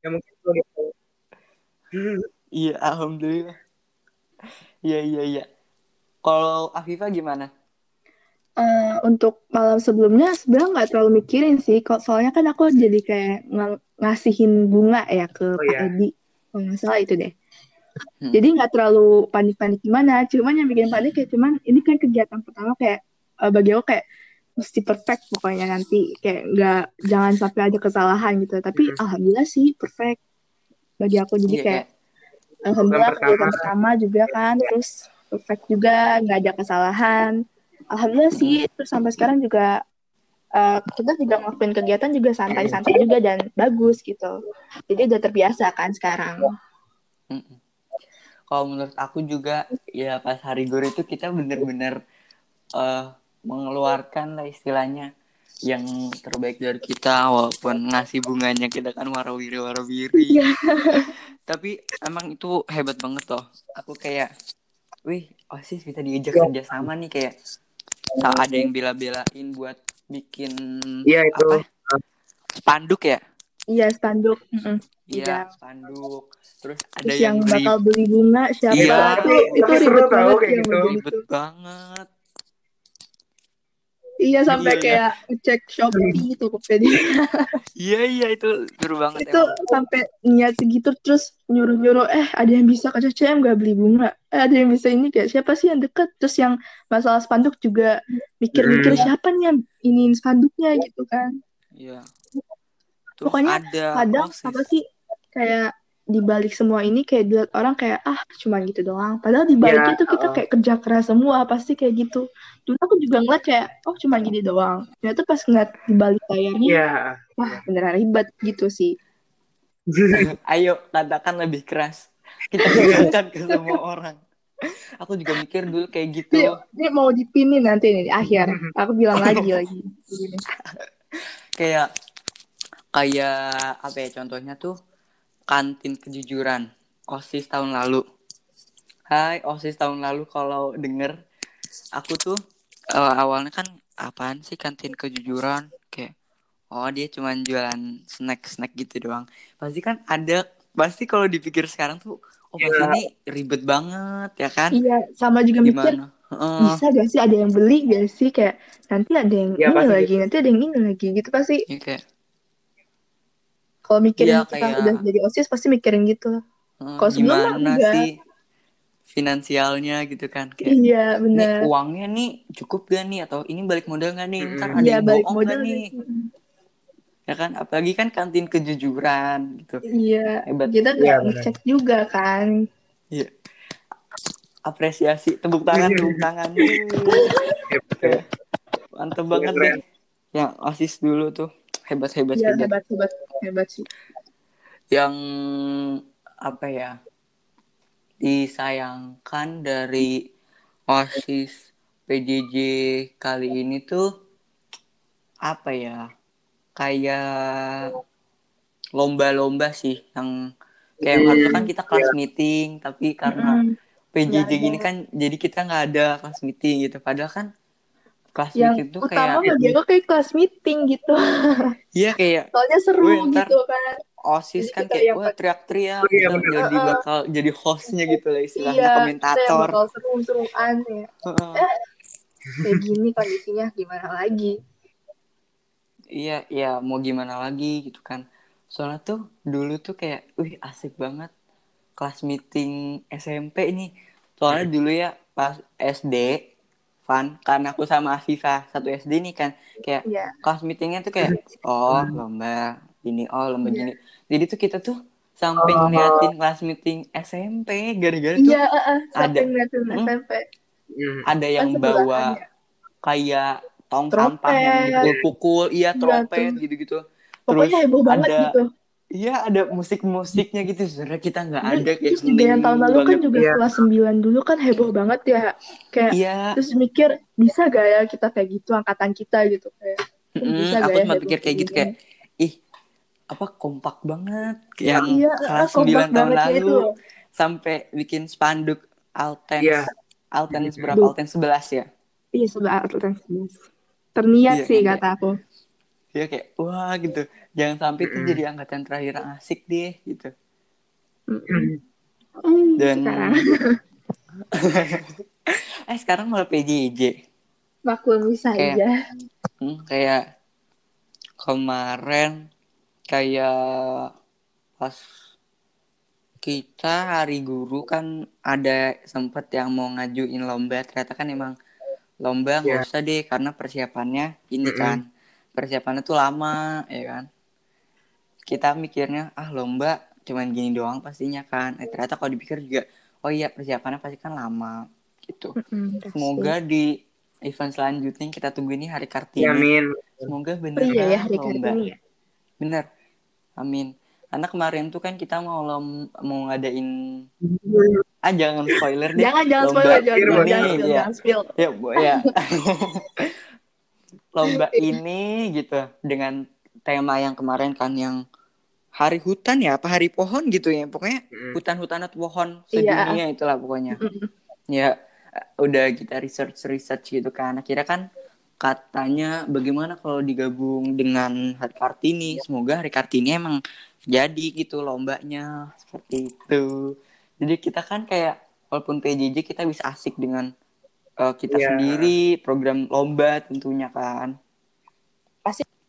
ya mungkin kalau gitu. <laughs> Iya, alhamdulillah. Iya, iya, iya. Kalau Afifa gimana? Eh, untuk malam sebelumnya sebenarnya nggak terlalu mikirin sih kok soalnya kan aku jadi kayak ng- ngasihin bunga ya ke Oh, Pak iya. Edi kalau nggak salah itu deh Hmm. jadi nggak terlalu panik-panik gimana cuman yang bikin panik kayak cuman ini kan kegiatan pertama kayak eh, bagi aku kayak mesti perfect pokoknya nanti kayak nggak jangan sampai ada kesalahan gitu tapi Mhm. alhamdulillah sih perfect bagi aku jadi Iya, kayak alhamdulillah pertama. kegiatan pertama juga kan terus perfect juga nggak ada kesalahan alhamdulillah sih terus sampai sekarang juga eh, kita juga ngelakuin kegiatan juga santai-santai juga dan bagus gitu jadi udah terbiasa kan sekarang Mm-mm. Kalau menurut aku juga ya pas hari guru itu kita bener-bener eh, mengeluarkan lah istilahnya yang terbaik dari kita walaupun ngasih bunganya kita kan warawiri warawiri Iya. <laughs> tapi emang itu hebat banget loh aku kayak wih osis bisa diajak Iya. kerja sama nih kayak tak ada yang bela-belain buat bikin Iya, itu. apa spanduk ya iya spanduk iya Iya. spanduk terus ada terus yang, yang beli bakal beli bunga siapa Iya, itu itu ribet banget kayak gitu. begitu ribet banget Iya sampai Iya, iya. kayak cek Shopee Tokopedia <laughs> Iya iya itu seru banget itu emang. sampai niat segitu terus nyuruh-nyuruh eh ada yang bisa ke CCM gak beli bunga eh ada yang bisa ini kayak siapa sih yang deket terus yang masalah spanduk juga mikir-mikir Hmm. siapa nih yang ini spanduknya gitu kan Iya. Terus Pokoknya ada kadang OSIS. apa sih kayak di balik semua ini kayak dilihat orang kayak ah cuma gitu doang padahal di baliknya Ya, tuh kita uh. kayak kerja keras semua pasti kayak gitu dulu aku juga ngeliat kayak oh cuma gini doang ternyata pas ngeliat di balik layarnya Iya. wah beneran ribet gitu sih <laughs> Ayo katakan lebih keras. Kita katakan ke semua orang. Aku juga mikir dulu kayak gitu. ini, ini mau dipinin nanti nih di akhir <laughs> aku bilang lagi lagi. <laughs> Kayak kayak apa ya contohnya tuh kantin kejujuran OSIS tahun lalu. Hai OSIS tahun lalu kalau denger aku tuh eh, awalnya kan apaan sih kantin kejujuran kayak oh dia cuman jualan snack-snack gitu doang. Pasti kan ada pasti kalau dipikir sekarang tuh oh pasti Iya. ini ribet banget ya kan? iya sama juga mikir Gimana? Heeh. bisa gak sih ada yang beli gak sih kayak nanti ada yang Ya, ini lagi nanti ada yang ini lagi gitu pasti Ya, kayak kalau mikirin Iya, kita kayak- udah jadi osis pasti mikirin gitu eh, Kalau sebelum gimana enggak. sih finansialnya gitu kan? Kayak iya nih benar uangnya nih cukup gak nih? Atau ini balik modal gak nih? Ntar Hmm. ada iya yang balik bohong modal gak nih? Mm, ya kan? Apalagi kan kantin kejujuran gitu. Iya hebat. kita Iya, gak benar. ngecek juga kan. Iya. apresiasi tepuk tangan tepuk tangan. Kayak, mantep banget deh yang osis dulu tuh hebat hebat iya hebat hebat hebat hebat sih yang apa ya disayangkan dari osis PJJ kali ini tuh apa ya kayak lomba-lomba sih yang kayak harusnya kan kita kelas meeting tapi karena. PJJ ada. gini kan jadi kita nggak ada kelas meeting gitu padahal kan kelas yang meeting tuh utama kayak bagi aku kayak kelas meeting gitu iya <laughs> kayak soalnya seru ntar gitu kan osis Jadi kan kayak yang wah teriak-teriak Oh, iya, bener. jadi bakal jadi hostnya gitu lah istilahnya iya komentator bakal seru-seruan ya Heeh. kayak gini kondisinya gimana lagi Iya, iya mau gimana lagi gitu kan. Soalnya tuh dulu tuh kayak, wih asik banget kelas meeting SMP ini. Soalnya dulu ya pas SD, Van, karena aku sama Afifa satu SD nih kan, kayak iya kelas meetingnya tuh kayak, oh lomba ini, oh lomba Iya. gini. Jadi tuh kita tuh sampai Oh. ngeliatin kelas meeting SMP, gara-gara tuh iya heeh, sampai ada. ngeliatin Hmm. SMP Hmm. ada yang bawa ya. kayak tong Trompet. sampah yang dipukul-pukul, iya Iya, trompet gitu-gitu. pokoknya Terus heboh banget ada gitu Iya ada musik-musiknya gitu sebenarnya kita nggak Terus- ada kayak terus yang tahun lalu kan juga Iya. kelas 9 dulu kan heboh banget ya. Kayak Iya, terus mikir bisa gak ya kita kayak gitu angkatan kita gitu kayak mm, bisa aku gak ya sempat heboh pikir kayak gitu kayak ih apa kompak banget. Yang iya kelas kompak 9 tahun lalu itu. sampai bikin spanduk Altens Iya. Altens Iya. berapa? Altens 11 ya? Iya sebelah atlet sebelas. Terniat Iya, sih iya. kata aku Iya kayak wah gitu jangan sampai itu Mm-mm. jadi angkatan terakhir asik deh gitu. Hmm, dan sekarang <laughs> eh sekarang malah PJJ maklumi saja Hmm, kayak kemarin kayak pas kita hari guru kan ada sempet yang mau ngajuin lomba ternyata kan emang lomba nggak Iya. usah deh karena persiapannya ini Mm-mm. kan persiapannya tuh lama ya kan kita mikirnya ah lomba cuman gini doang pastinya kan eh, ternyata kalau dipikir juga oh iya persiapannya pasti kan lama gitu pasti. semoga di event selanjutnya yang kita tunggu ini hari Kartini Ya, amin. Semoga oh beneran iya ya hari lomba. Kartini ya Bener. Amin. Karena kemarin tuh kan kita mau lom mau ngadain ah jangan spoiler deh. jangan jangan Lomba spoiler jangan jangan jangan ya. jangan spill Ya, Bu, ya. <laughs> <laughs> lomba <laughs> ini gitu dengan tema yang kemarin kan yang hari hutan ya apa hari pohon gitu ya. Pokoknya hutan-hutan atau pohon Iya. sedunia itulah pokoknya. Ya udah kita research research gitu kan akhirnya kan katanya bagaimana kalau digabung dengan hari kartini semoga hari kartini emang jadi gitu lombanya seperti itu jadi kita kan kayak walaupun PJJ kita bisa asik dengan eh, kita Iya. sendiri, program lomba tentunya kan.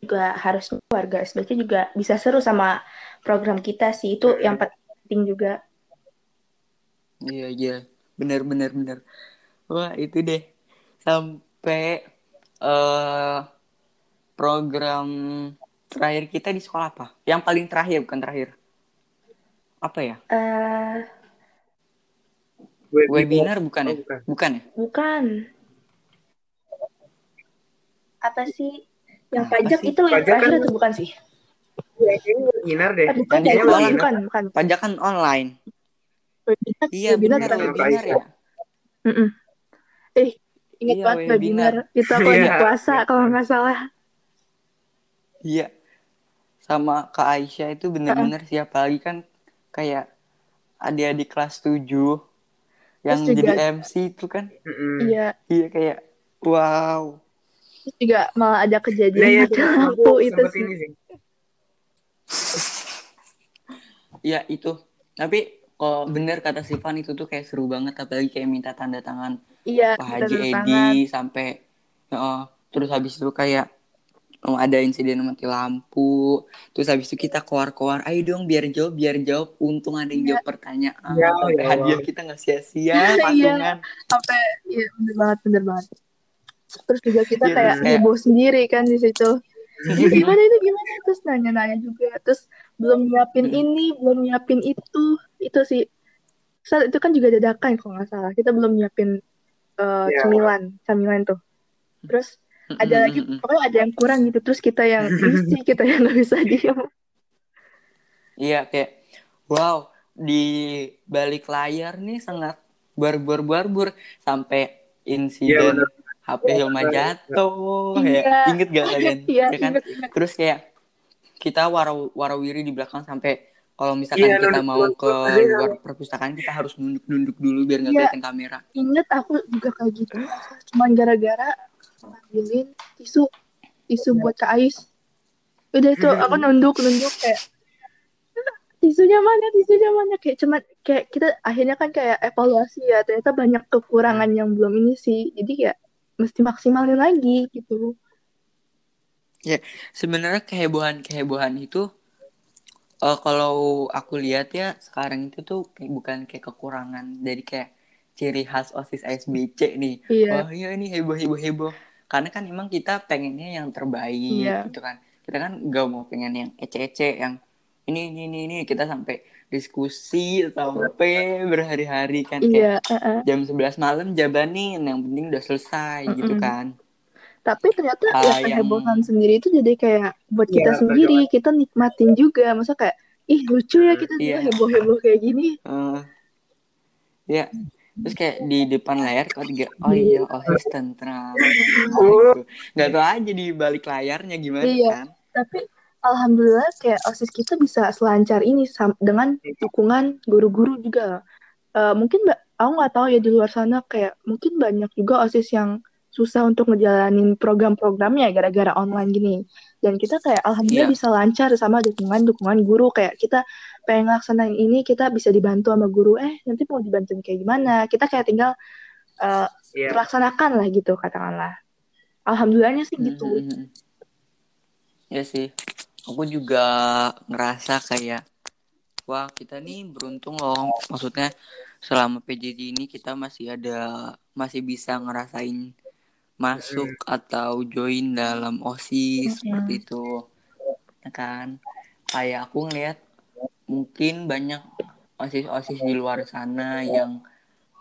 juga harus warga SBC juga bisa seru sama program kita sih itu yang penting juga Iya, iya. Bener, bener, bener. Wah, itu deh. Sampai eh program terakhir kita di sekolah apa? Yang paling terakhir, bukan terakhir. Apa ya? Eh, Webinar bukan ya? Oh, bukan. Bukan ya? bukan apa sih yang Apa pajak sih? itu yang Pajak terakhir kan- atau bukan sih Ya, ini webinar deh. Eh, bukan di ya, bukan, kan? bukan bukan Pajak kan online. webinar Iya, webinar bener. terakhir. Webinar ya. Mm-mm. eh ingat Iya, banget webinar webinar. itu aku <laughs> lagi Iya. puasa kalau nggak salah Iya. Sama Kak Aisyah itu bener-bener siapa lagi kan kayak adik-adik kelas 7 yang Terus juga- jadi MC itu kan. Iya Iya kayak wow. terus juga malah ada Nah, kejadian ya, mati aku itu sih ini sih. Iya itu. Tapi kalau bener kata Sivan itu tuh kayak seru banget apalagi kayak minta tanda tangan iya Pak Haji Edi sampai Heeh. terus habis itu kayak oh, ada insiden mati lampu. Terus habis itu kita keluar-keluar ayo dong biar jawab biar jawab. Untung ada yang Iya. jawab pertanyaan. Ya, ya hadiah kita nggak sia-sia Iya. patungan sampai iya bener banget bener banget. Terus juga kita Iya, kayak heboh sendiri kan di situ. Ini gimana ini gimana? Terus nanya-nanya juga. Terus belum nyiapin Hmm. ini belum nyiapin itu. Itu sih. Saat itu kan juga dadakan kalau nggak salah. Kita belum nyiapin eh, Iya. cemilan. Camilan tuh. Terus ada lagi Mm-mm-mm. pokoknya ada yang kurang gitu terus kita yang risih <laughs> kita yang nggak bisa diem iya kayak wow di balik layar nih sangat barbur barbur sampai Iya, insiden bener. HP Hilma jatuh Iya. ya inget gak <laughs> kalian iya ya kan inget inget terus kayak kita waraw warawiri di belakang sampai kalau misalkan Iya, kita mau ke nunduk. luar perpustakaan kita harus nunduk-nunduk dulu biar nggak Iya. kelihatan kamera inget aku juga kayak gitu cuman gara-gara ngambilin tisu tisu buat Kak Ais. Udah itu aku nunduk nunduk kayak tisunya mana tisunya mana? Kayak cuman kayak kita akhirnya kan kayak evaluasi ya ternyata banyak kekurangan yang belum ini sih. Jadi kayak mesti maksimalin lagi gitu. Sebenarnya kehebohan kehebohan itu eh, kalau aku lihat ya sekarang itu tuh kayak bukan kayak kekurangan dari kayak ciri khas osis SBC nih. Iya. Wah iya ini heboh heboh heboh karena kan emang kita pengennya yang terbaik Iya. gitu kan kita kan gak mau pengen yang ece-ece yang ini ini ini ini kita sampai diskusi sampai berhari-hari kan kayak iya eh, eh. jam 11 malam jabanin yang penting udah selesai gitu Mm-mm. kan tapi ternyata Ah, ya yang- kehebohan sendiri itu jadi kayak buat Iya, kita sendiri kita nikmatin juga masa kayak ih lucu ya kita juga Iya. heboh-heboh kayak gini Eh, ya terus kayak di depan layar kalau tiga oh iya osis tentram gitu. nggak tahu aja di balik layarnya gimana Iya. kan tapi alhamdulillah kayak osis kita bisa selancar ini dengan dukungan guru-guru juga Eh, mungkin mbak aku nggak tahu ya di luar sana kayak mungkin banyak juga osis yang susah untuk ngejalanin program-programnya gara-gara online gini dan kita kayak alhamdulillah Iya. bisa lancar sama dukungan dukungan guru kayak kita pengen laksanain ini kita bisa dibantu sama guru eh nanti mau dibantuin kayak gimana kita kayak tinggal eh, Iya. terlaksanakan lah gitu katakanlah alhamdulillahnya sih gitu Mhm, mhm. Ya sih, aku juga ngerasa kayak wah kita nih beruntung loh. Maksudnya selama PJJ ini kita masih ada masih bisa ngerasain masuk atau join dalam OSIS Mhm. seperti itu. Ya kan? Kayak aku ngeliat mungkin banyak OSIS-OSIS di luar sana yang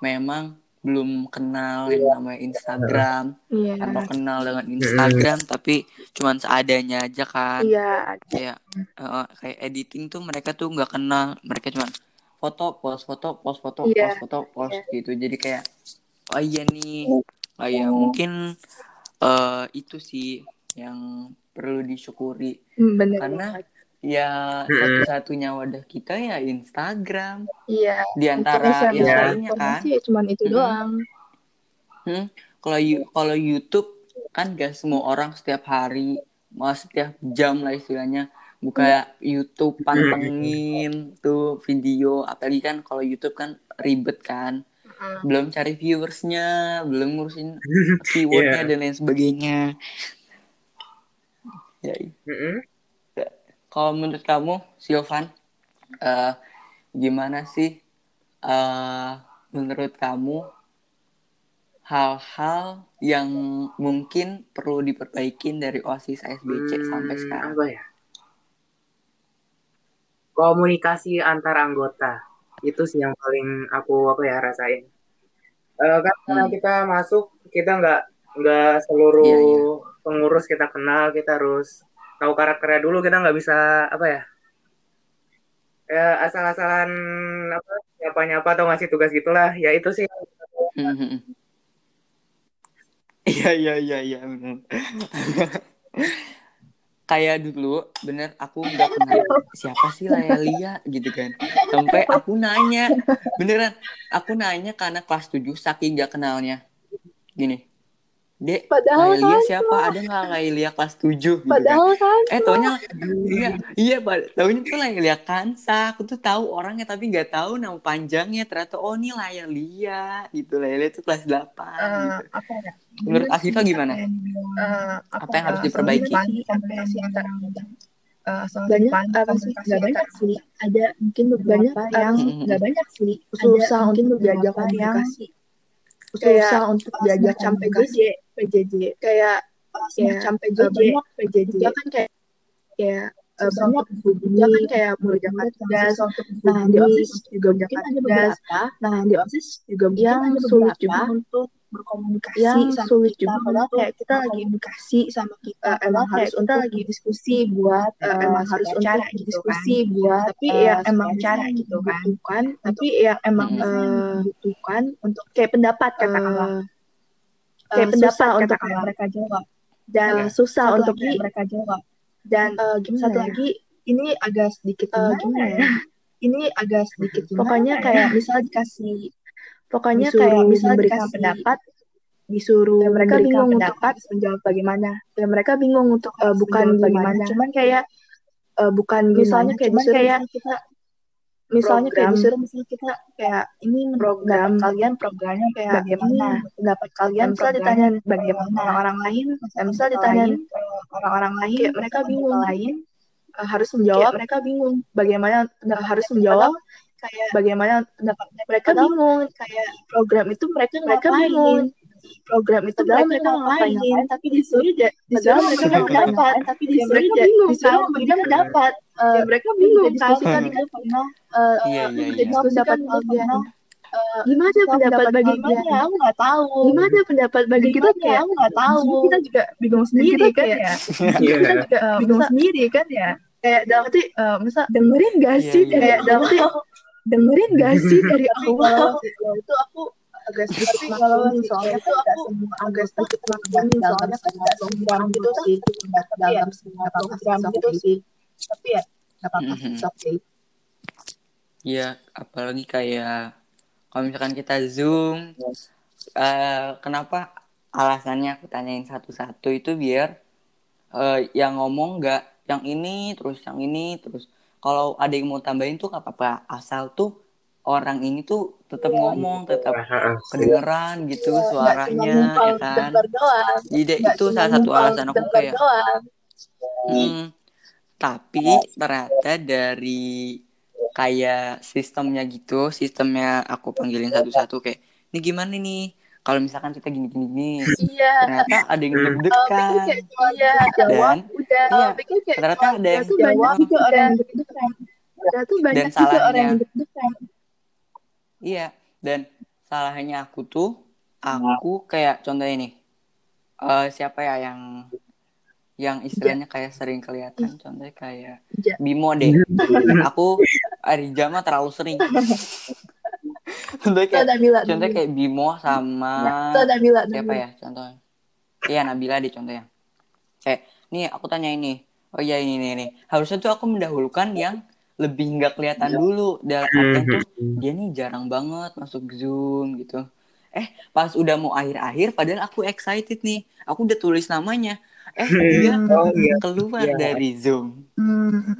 memang belum kenal yang namanya Instagram iya. atau kenal dengan Instagram tapi cuman seadanya aja kan. Iya. Kayak eh, kayak editing tuh mereka tuh nggak kenal mereka cuman foto post foto post foto Iya. post foto post Iya. gitu. Jadi kayak oh iya nih. Oh iya mungkin eh itu sih yang perlu disyukuri. Hmm, bener. Karena. Ya satu-satunya wadah kita ya Instagram. Iya di antara yang lainnya kan? ya cuman itu Mm-mm. doang. Hmm, kalau you- kalau YouTube kan gak semua orang setiap hari, mau setiap jam lah istilahnya. Buka YouTube pantengin tuh video, apalagi kan kalau YouTube kan ribet kan, Mm-mm. belum cari viewersnya belum ngurusin <laughs> keywordnya Iya. dan lain sebagainya. Ya Mm-mm. Kalau menurut kamu Silvan eh, gimana sih eh, menurut kamu hal-hal yang mungkin perlu diperbaikin dari OSIS ASBC sampai Hmm, sekarang Apa ya? Komunikasi antar anggota itu sih yang paling aku apa ya rasain. Kan karena Hmm. kita masuk kita nggak nggak seluruh Iya, iya. pengurus kita kenal kita harus tahu karakternya dulu kita nggak bisa apa ya ya asal-asalan apa nyapa-nyapa atau ngasih tugas gitulah ya itu sih. <laughs> Iya iya iya iya. <laughs> Kayak dulu bener aku nggak kenal siapa sih Laelia gitu kan. Sampai aku nanya beneran aku nanya karena kelas 7 saking gak kenalnya. Gini. Dek, Padahal Laelia kan, siapa? Ada nggak Laelia kelas 7 gitu kan. padahal kan, Eh taunya iya iya taunya tuh Laelia Kansa. Aku tuh tahu orangnya tapi nggak tahu nama panjangnya. Ternyata oh ini Laelia gitu. Laelia tuh kelas 8 Eh, gitu. apa ya? Menurut Asifa gimana? Eh, Apa yang harus eh, diperbaiki? komunikasi komunikasi antar anggota. Eh, sama banyak apa sih komunikasi nggak banyak sih ada mungkin beberapa Banyak yang apa? nggak banyak sih Susah ada mungkin untuk beberapa diajak yang komunikasi. susah untuk diajak macam PJJ PJJ kayak Ya, semacam eh, PJJ banyak PJJ dia kan kayak susah banyak dia kan kayak mengerjakan yang tugas nah di osis juga mungkin mengerjakan ada tugas. beberapa nah di osis juga yang sulit juga untuk berkomunikasi yang sama sulit kita, juga padahal untuk kayak kita lagi berkomunikasi sama kita emang harus kita untuk lagi diskusi buat eh, emang harus cara untuk gitu diskusi kan. buat tapi Eh, yang sebuah emang cara gitu kan. dibutuhkan tapi yang emang Mm-mm. dibutuhkan untuk kayak pendapat katakanlah. Eh, kayak kayak pendapat susah untuk katakanlah mereka jawab dan Ya. susah satu untuk lagi mereka jawab dan Eh, gimana satu ya? lagi ini agak sedikit Eh, gimana, ya? ya? ini agak sedikit Gimana pokoknya ya? kayak misal dikasih pokoknya Disuruh kayak misal memberikan dikasih pendapat, disuruh dan mereka bingung untuk pendapat harus menjawab bagaimana dan mereka bingung untuk eh, harus bukan bagaimana cuman kayak eh, bukan misalnya kayak disuruh kayak kita misalnya kayak program- disuruh misalnya kita kayak ini program. kalian programnya kayak bagaimana? ini pendapat kalian misal ditanya bagaimana? orang-orang lain Misal ditanya eh, orang-orang lain kayak mereka bingung. lain, eh, harus menjawab. mereka bingung bagaimana pendapat harus menjawab. kayak bagaimana pendapat mereka bingung. kayak program itu mereka mereka ngapain? bingung. Program itu Padahal mereka mereka ngapain? tapi disuruh disuruh mereka mereka pendapat tapi disuruh mereka disuruh memberikan kan, pendapat eh, ya mereka bingung kan? diskusikan Hmm. dulu pernah Eh, Iya, iya, kita iya. diskusikan pernah, Eh, gimana apa pendapat bagi kita Aku nggak tahu. gimana pendapat bagi kita Gimana? kayak Aku nggak tahu. kita juga bingung sendiri kita kan kayak- ya? <laughs> Iya. kita juga Eh, bingung sendiri kan ya? kayak dalam arti Eh, misal dengerin gak Iya, sih iya. dari dalam arti dengerin gak <laughs> sih dari awal? kalau- Kalau itu aku agak sedikit tapi kalau soalnya itu aku semua agak sedikit maklum soalnya kan semua tidak program gitu sih. ya dalam semua program program gitu sih tapi ya? Nggak apa-apa Mhm. it's okay Iya, apalagi kayak kalau misalkan kita zoom, eh, kenapa alasannya aku tanyain satu-satu itu biar eh, yang ngomong nggak yang ini terus yang ini terus kalau ada yang mau tambahin tuh nggak apa-apa. Asal tuh orang ini tuh tetap ngomong tetap Heeh. kedengeran gitu suaranya ya kan? jadi itu salah satu alasan aku kayak doang. Hmm, tapi ternyata dari kayak sistemnya gitu, sistemnya aku panggilin satu-satu kayak, ini gimana nih? Kalau misalkan kita gini-gini gini, iya ternyata ada yang. Oh, deg-degan. iya Dan udah iya, Oh, ternyata ada yang ternyata banyak jawab. juga orang yang deg-degan juga salahnya- orang yang deg-degan Iya, dan salahnya aku tuh, aku kayak contohnya nih, eh, siapa ya yang yang istilahnya kayak sering kelihatan, contohnya kayak. Bimo deh. Aku Arija mah terlalu sering. <laughs> contohnya kayak Nabila contohnya kayak Bimo sama Nabila siapa ya contohnya? Iya Nabila deh contohnya. Kayak nih aku tanya ini. Oh iya ini ini, ini. harusnya tuh aku mendahulukan yang lebih nggak kelihatan dulu. Dalam artian tuh dia nih jarang banget masuk zoom gitu. Eh pas udah mau akhir-akhir padahal aku excited nih. Aku udah tulis namanya eh dia Oh iya. keluar Iya. dari zoom Hmm,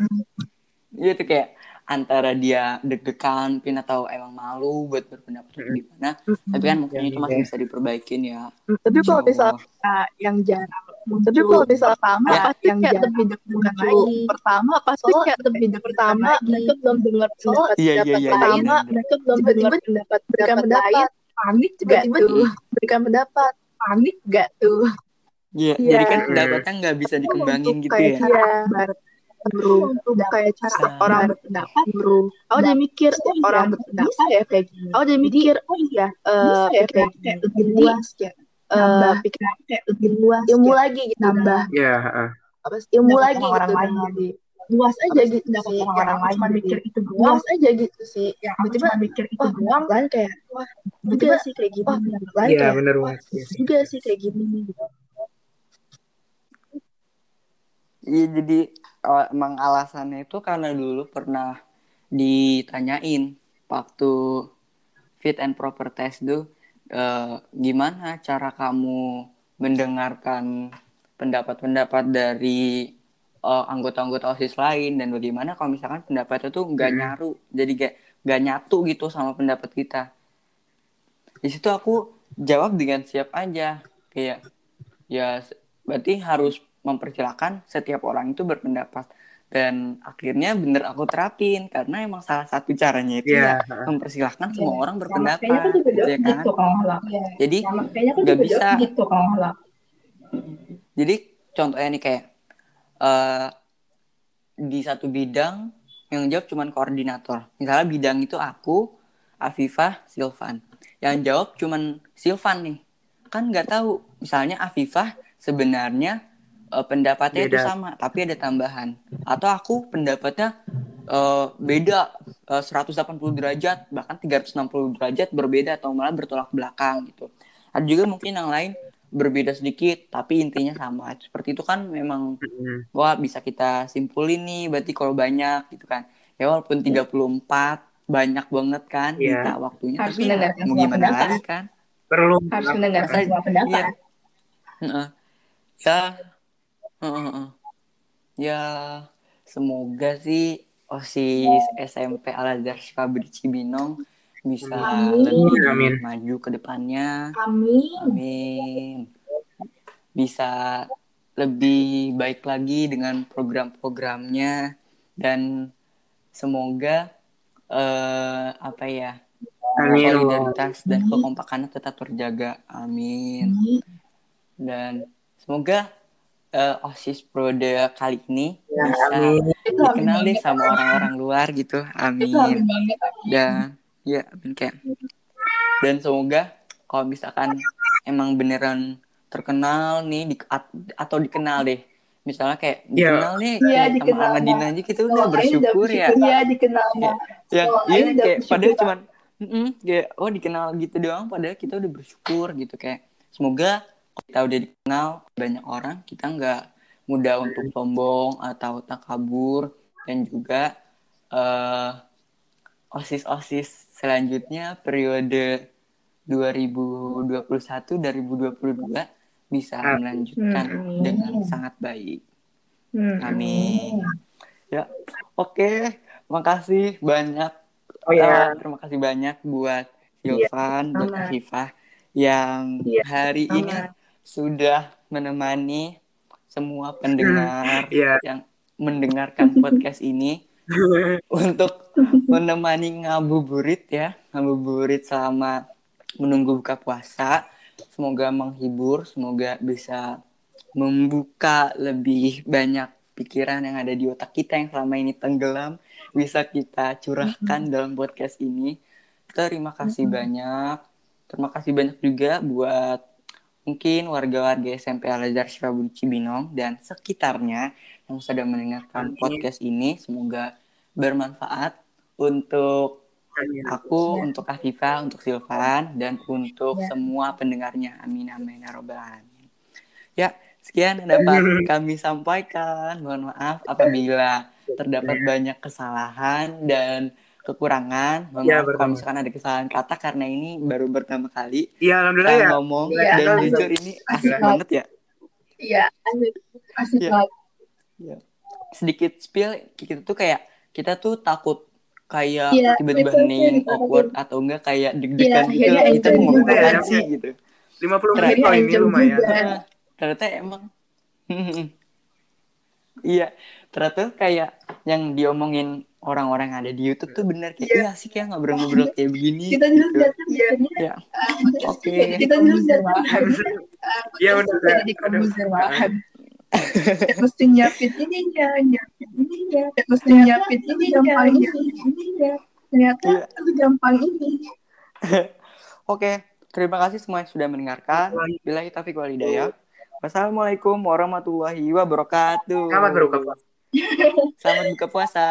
gitu kayak antara dia deg-degan pin atau emang malu buat berpendapat atau gimana tapi kan mungkin Iya, itu masih iya. bisa diperbaikin ya Tapi kalau Insya misal Allah. uh, yang jarang tapi kalau misal pertama Ya. pasti yang kayak lebih deg-degan lagi. Pertama pasti kayak lebih deg pertama mereka belum dengar pendapat Iya, iya, pendapat iya, lain. benar, benar. Mereka belum dengar pendapat pendapat. Panik gak tuh? Berikan pendapat. Panik gak tuh? Iya, Iya. jadi kan pendapatnya nggak bisa dikembangin gitu kayak ya. cara baru untuk kayak cara Bisa. orang berpendapat baru aku jadi mikir oh, orang berpendapat ya kayak gini aku jadi mikir oh iya eh ya kayak kayak lebih luas ya eh pikiran kayak lebih luas ilmu lagi gitu nambah Iya, heeh. apa sih ilmu lagi orang gitu lain. jadi luas aja gitu pendapat sih aku lain cuma mikir itu luas aja gitu sih Ya, aku tiba-tiba cuma mikir itu wah doang. lain kayak wah juga sih kayak gini lain Iya, kayak. Iya. juga sih kayak gini gitu Iya, jadi eh, emang alasannya itu karena dulu pernah ditanyain waktu fit and proper test tuh eh, gimana cara kamu mendengarkan pendapat-pendapat dari eh, anggota-anggota OSIS lain dan bagaimana kalau misalkan pendapatnya tuh nggak Hmm. nyaru jadi kayak nggak nyatu gitu sama pendapat kita di situ aku jawab dengan siap aja kayak ya berarti harus mempersilahkan setiap orang itu berpendapat. Dan akhirnya bener aku terapin karena emang salah satu caranya itu Iya, ya mempersilahkan semua orang Kayaknya berpendapat kan juga gitu ya kan? gitu salah. jadi kan nggak bisa. gitu kalau jadi contohnya nih kayak eh di satu bidang yang jawab cuman koordinator. Misalnya bidang itu aku Afifah Silvan. Yang jawab cuman Silvan nih. Kan nggak tahu misalnya Afifah sebenarnya eh, pendapatnya itu Beda. sama tapi ada tambahan atau aku pendapatnya eh, beda eh, 180 derajat bahkan 360 derajat berbeda atau malah bertolak belakang gitu ada juga mungkin yang lain berbeda sedikit tapi intinya sama seperti itu kan memang wah bisa kita simpulin nih berarti kalau banyak gitu kan ya walaupun 34 banyak banget kan Iya. kita waktunya Harus tapi ya, mendengarkan mau gimana pendapat. lagi kan Perlu Harus mendengarkan pendapat. iya. Heeh. ya heeh. ya semoga sih osis SMP Al Azhar Shifabri Cibinong bisa Amin. lebih Amin. maju ke depannya amin Amin. Bisa lebih baik lagi dengan program-programnya dan semoga eh, apa ya Amin. solidaritas dan kekompakannya tetap terjaga. Amin. Dan semoga eh, osis prode kali ini bisa Amin. Itu amin dikenal deh banget. sama orang-orang luar gitu. Itu amin Amin. banget. Dan ya amin kayak dan semoga kalau misalkan emang beneran terkenal nih di, at- atau dikenal deh misalnya kayak Iya. dikenal nih Iya, kayak dikenal, sama Aladin aja kita udah Orang lain bersyukur ya iya dikenal ya, ya iya udah kayak bersyukur, padahal cuman mm-mm, kayak oh dikenal gitu doang padahal kita udah bersyukur gitu kayak semoga kita udah dikenal banyak orang kita nggak mudah untuk sombong atau takabur dan juga eh osis-osis selanjutnya periode 2021-2022 bisa Amin. melanjutkan Hmm. dengan sangat baik. Hmm. Amin. Ya, oke. Makasih banyak. Oh ya, Ah, terima kasih banyak buat Silvan, buat sama. Afifah yang Iya, hari sama. ini sudah menemani semua pendengar Iya. yang mendengarkan podcast ini <laughs> untuk menemani ngabuburit ya, ngabuburit selama menunggu buka puasa. Semoga menghibur, semoga bisa membuka lebih banyak pikiran yang ada di otak kita yang selama ini tenggelam bisa kita curahkan dalam podcast ini. Terima kasih banyak. Terima kasih banyak juga buat mungkin warga-warga SMP Al Azhar Syifabudi Cibinong dan sekitarnya yang sudah mendengarkan Amin. podcast ini. Semoga bermanfaat untuk Amin. aku, Ya. untuk Afifah, untuk Silvan, dan untuk Ya. semua pendengarnya. Amin, amin, ya robbal alamin. Ya, sekian yang dapat kami sampaikan. Mohon maaf apabila terdapat banyak kesalahan dan kekurangan. Ya, kalau misalkan ada kesalahan kata karena ini baru pertama kali Iya, alhamdulillah ya. ngomong Iya, dan betul. jujur ini asik Iya. banget ya. iya asik asik Iya. banget sedikit spill kita tuh kayak kita tuh takut kayak Iya, tiba-tiba hening awkward atau enggak kayak deg-degan Iya, gitu akhirnya kita mau ngomong ya, apaan sih iya. gitu 50 menit Akhirnya kok ini lumayan. juga. Ternyata emang <laughs> iya ternyata kayak yang diomongin orang-orang yang ada di YouTube tuh bener kayak iya. Sih kayak ngobrol-ngobrol kayak begini. Kita dulu gitu. datang ya ya oke. kita dulu datang Iya udah udah. jadi komposer bahan mesti nyiapin ininya nyiapin ininya mesti nyiapin ini gampang ini ininya ternyata Iya. itu gampang ini. <laughs> Oke, terima kasih semua yang sudah mendengarkan. Bila kita walidaya. Wassalamualaikum warahmatullahi wabarakatuh. Selamat berbuka puasa. Selamat buka puasa.